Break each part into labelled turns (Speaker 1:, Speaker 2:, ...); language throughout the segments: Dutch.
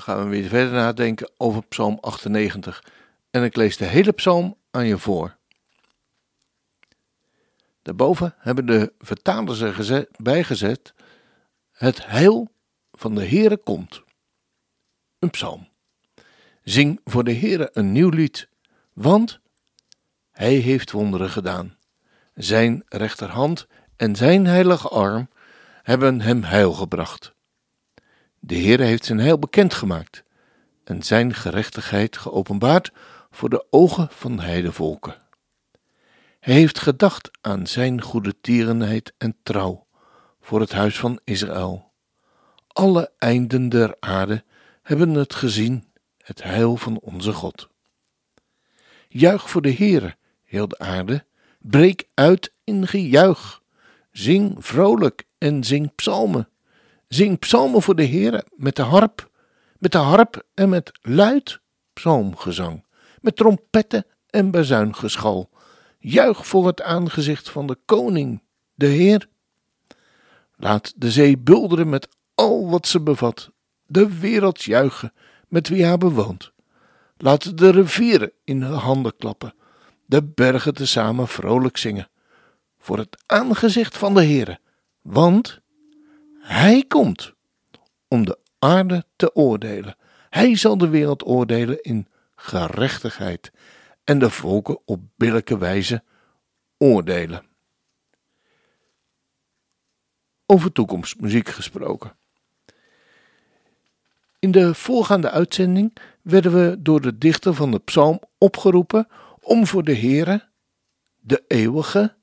Speaker 1: gaan we weer verder nadenken over Psalm 98 en ik lees de hele psalm aan je voor. Daarboven hebben de vertalers er gezet, Het heil van de Heere komt. Een psalm. Zing voor de Heere een nieuw lied, want Hij heeft wonderen gedaan. Zijn rechterhand en zijn heilige arm hebben hem heil gebracht. De Heere heeft zijn heil bekendgemaakt en zijn gerechtigheid geopenbaard voor de ogen van heidevolken. Hij heeft gedacht aan zijn goede tierenheid en trouw voor het huis van Israël. Alle einden der aarde hebben het gezien, het heil van onze God. Juich voor de Heere, heel de aarde, breek uit in gejuich. Zing vrolijk en zing psalmen. Zing psalmen voor de Heere met de harp, met de harp en met luid psalmgezang, met trompetten en bazuingeschal. Juich voor het aangezicht van de koning, de Heer. Laat de zee bulderen met al wat ze bevat, de wereld juichen met wie haar bewoont. Laat de rivieren in hun handen klappen, de bergen tezamen vrolijk zingen, voor het aangezicht van de Heere, want hij komt om de aarde te oordelen. Hij zal de wereld oordelen in gerechtigheid en de volken op billijke wijze oordelen. Over toekomstmuziek gesproken. In de voorgaande uitzending werden we door de dichter van de psalm opgeroepen om voor de Heere, de eeuwige,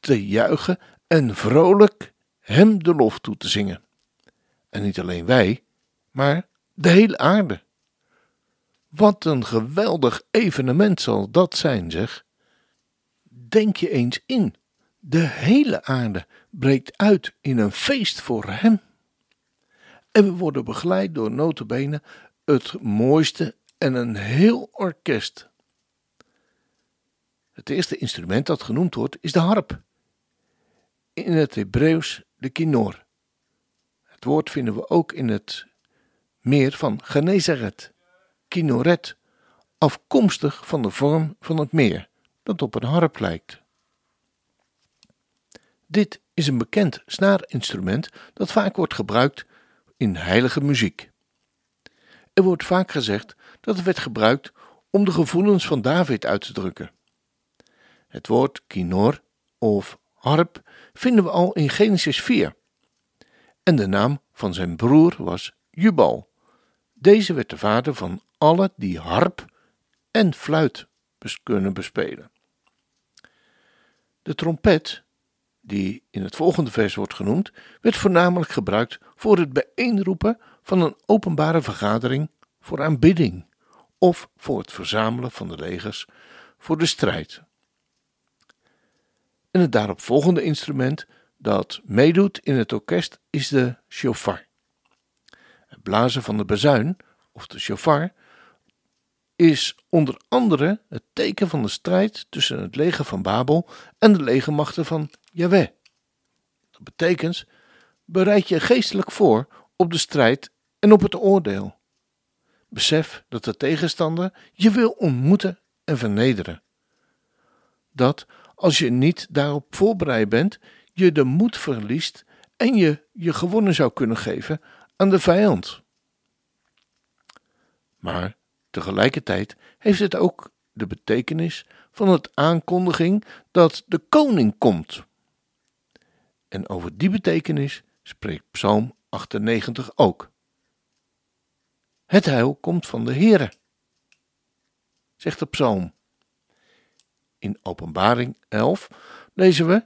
Speaker 1: te juichen en vrolijk hem de lof toe te zingen. En niet alleen wij, maar de hele aarde. Wat een geweldig evenement zal dat zijn, zeg. Denk je eens in. De hele aarde breekt uit in een feest voor hem. En we worden begeleid door notabene het mooiste en een heel orkest. Het eerste instrument dat genoemd wordt is de harp. In het Hebreeuws de kinor. Het woord vinden we ook in het meer van Genezeret, kinoret, afkomstig van de vorm van het meer, dat op een harp lijkt. Dit is een bekend snaarinstrument dat vaak wordt gebruikt in heilige muziek. Er wordt vaak gezegd dat het werd gebruikt om de gevoelens van David uit te drukken. Het woord kinor of harp vinden we al in Genesis 4. En de naam van zijn broer was Jubal. Deze werd de vader van alle die harp en fluit kunnen bespelen. De trompet, die in het volgende vers wordt genoemd, werd voornamelijk gebruikt voor het bijeenroepen van een openbare vergadering voor aanbidding of voor het verzamelen van de legers voor de strijd. En het daaropvolgende instrument dat meedoet in het orkest is de shofar. Het blazen van de bazuin, of de shofar, is onder andere het teken van de strijd tussen het leger van Babel en de legermachten van Yahweh. Dat betekent, bereid je geestelijk voor op de strijd en op het oordeel. Besef dat de tegenstander je wil ontmoeten en vernederen. Dat als je niet daarop voorbereid bent, je de moed verliest en je je gewonnen zou kunnen geven aan de vijand. Maar tegelijkertijd heeft het ook de betekenis van het aankondiging dat de koning komt. En over die betekenis spreekt Psalm 98 ook. Het heil komt van de Heere, zegt de psalm. In Openbaring 11 lezen we: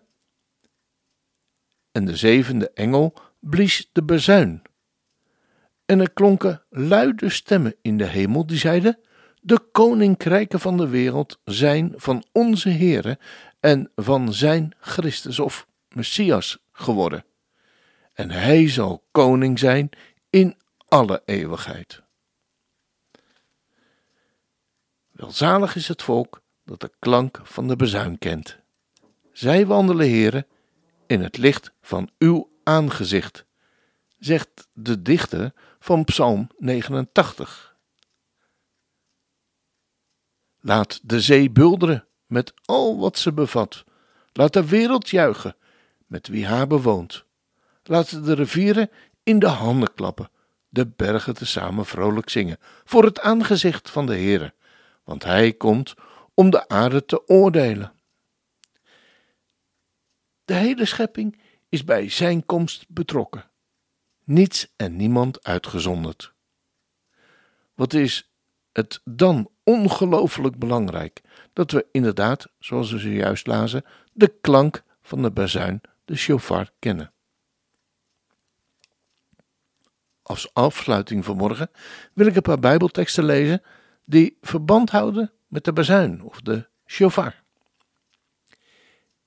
Speaker 1: En de zevende engel blies de bezuin. En er klonken luide stemmen in de hemel die zeiden: De koninkrijken van de wereld zijn van onze Heere en van zijn Christus of Messias geworden. En hij zal koning zijn in alle eeuwigheid. Welzalig is het volk dat de klank van de bezuin kent. Zij wandelen, heren, in het licht van uw aangezicht, zegt de dichter van Psalm 89. Laat de zee bulderen met al wat ze bevat. Laat de wereld juichen met wie haar bewoont. Laat de rivieren in de handen klappen, de bergen tezamen vrolijk zingen, voor het aangezicht van de Heere, want Hij komt om de aarde te oordelen. De hele schepping is bij Zijn komst betrokken, niets en niemand uitgezonderd. Wat is het dan ongelooflijk belangrijk dat we inderdaad, zoals we zojuist lazen, de klank van de bazuin, de shofar, kennen. Als afsluiting van morgen wil ik een paar Bijbelteksten lezen die verband houden met de bazuin of de shofar.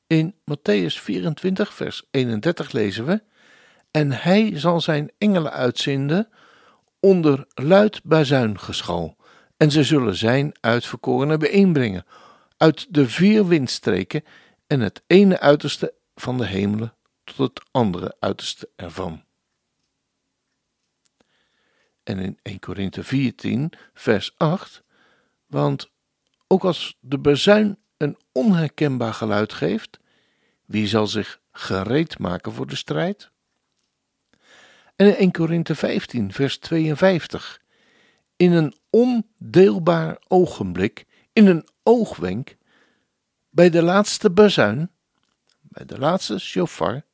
Speaker 1: In Matthäus 24, vers 31 lezen we: En hij zal zijn engelen uitzenden onder luid bazuingeschal, en ze zullen zijn uitverkorenen bijeenbrengen uit de vier windstreken en het ene uiterste van de hemelen tot het andere uiterste ervan. En in 1 Korinthe 14, vers 8, want ook als de bezuin een onherkenbaar geluid geeft, wie zal zich gereed maken voor de strijd? En in 1 Korinthe 15, vers 52, in een ondeelbaar ogenblik, in een oogwenk, bij de laatste bezuin, bij de laatste shofar,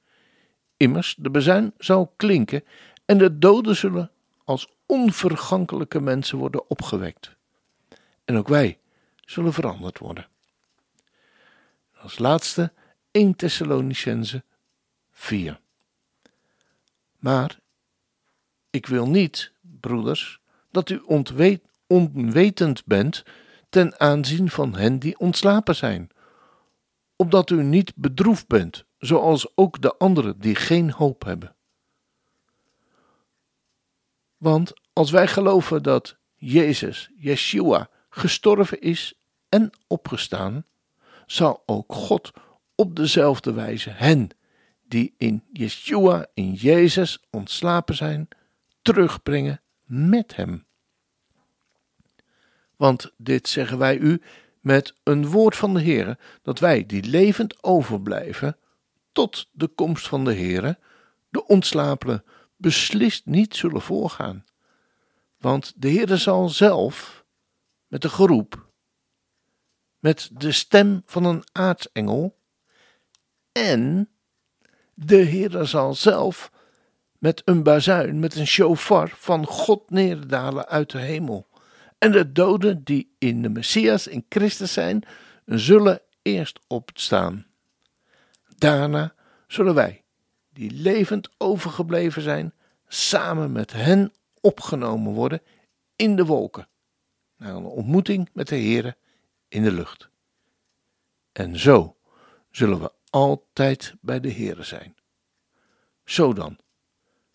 Speaker 1: immers de bezuin zal klinken en de doden zullen als onvergankelijke mensen worden opgewekt. En ook wij zullen veranderd worden. Als laatste 1 Thessalonicense 4. Maar ik wil niet, broeders, dat u ontweet, onwetend bent ten aanzien van hen die ontslapen zijn, opdat u niet bedroefd bent, zoals ook de anderen die geen hoop hebben. Want als wij geloven dat Jezus, Yeshua, gestorven is en opgestaan, zal ook God op dezelfde wijze hen die in Yeshua, in Jezus ontslapen zijn, terugbrengen met hem. Want dit zeggen wij u met een woord van de Heere, dat wij die levend overblijven tot de komst van de Heere, de ontslapenen beslist niet zullen voorgaan. Want de Heere zal zelf met een geroep, met de stem van een aartsengel, en de Heere zal zelf met een bazuin, met een shofar van God neerdalen uit de hemel. En de doden die in de Messias, in Christus zijn, zullen eerst opstaan. Daarna zullen wij, die levend overgebleven zijn, samen met hen opgenomen worden in de wolken, naar een ontmoeting met de Heere in de lucht. En zo zullen we altijd bij de Heere zijn. Zo dan,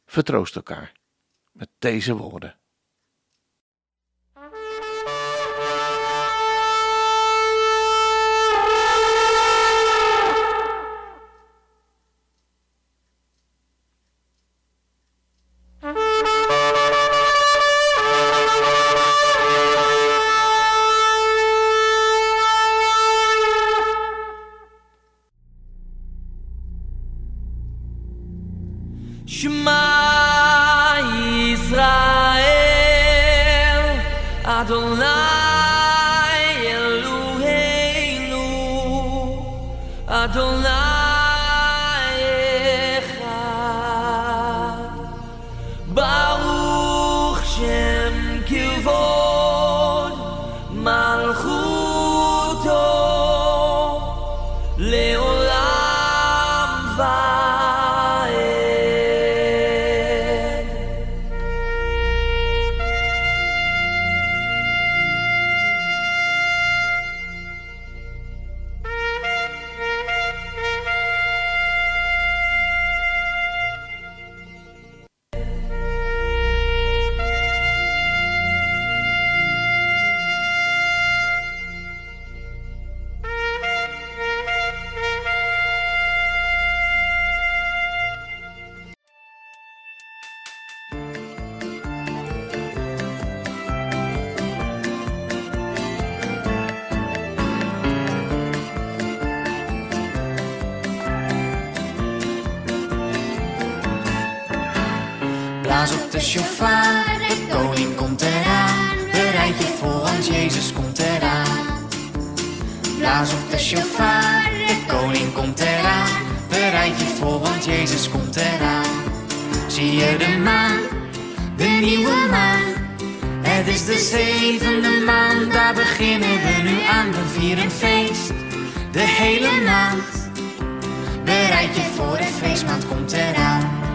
Speaker 1: vertroost elkaar met deze woorden.
Speaker 2: Adonai Op de koning komt eraan. Bereid je voor, want Jezus komt eraan. Blaas op de shofar, de koning komt eraan. Bereid je voor, want Jezus komt eraan. Zie je de maan, de nieuwe maan. Het is de zevende maand, daar beginnen we nu aan. We vieren feest, de hele maand. Bereid je voor, de feestmaand komt eraan.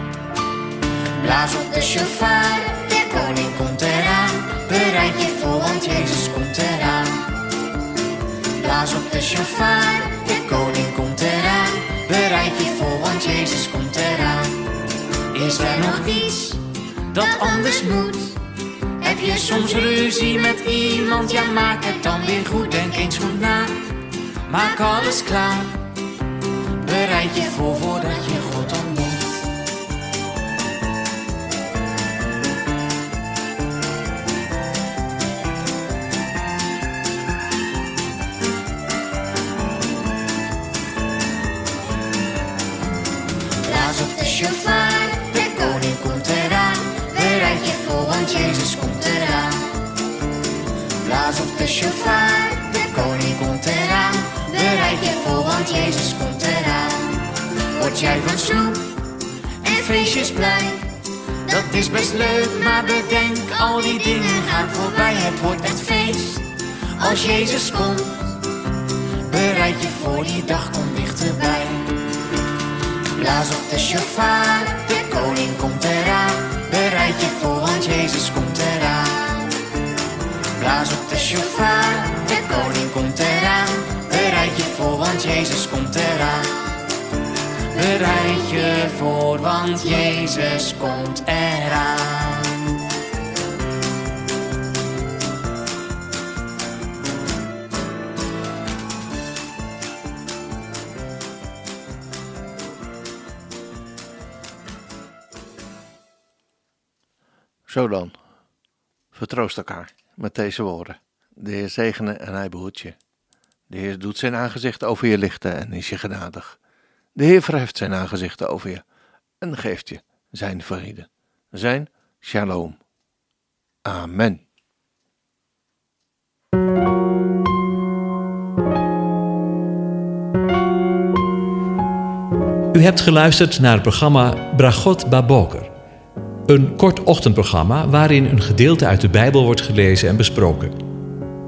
Speaker 2: Blaas op de shofar, de koning komt eraan. Bereid je voor, want Jezus komt eraan. Blaas op de shofar, de koning komt eraan. Bereid je voor, want Jezus komt eraan. Is er nog iets dat anders moet? Heb je soms ruzie met iemand? Ja, maak het dan weer goed. Denk eens goed na. Maak alles klaar. Bereid je voor voordat je Op de koning komt eraan. Bereid je voor, want Jezus komt eraan. Word jij van snoep en feestjes blij? Dat is best leuk, maar bedenk, al die dingen gaan voorbij. Het wordt echt feest als Jezus komt. Bereid je voor, die dag komt dichterbij. Blaas op de shofar, de koning komt eraan. Bereid je voor, want Jezus komt eraan. Blaas op shofar, de koning komt eraan. Bereid je voor, want Jezus komt eraan. Bereid je voor, want Jezus komt eraan.
Speaker 1: Zo dan. Vertroost elkaar met deze woorden. De Heer zegene en hij behoedt je. De Heer doet zijn aangezicht over je lichten en is je genadig. De Heer verheft zijn aangezicht over je en geeft je zijn vrede. Zijn shalom. Amen.
Speaker 3: U hebt geluisterd naar het programma Bragot Baboker. Een kort ochtendprogramma waarin een gedeelte uit de Bijbel wordt gelezen en besproken.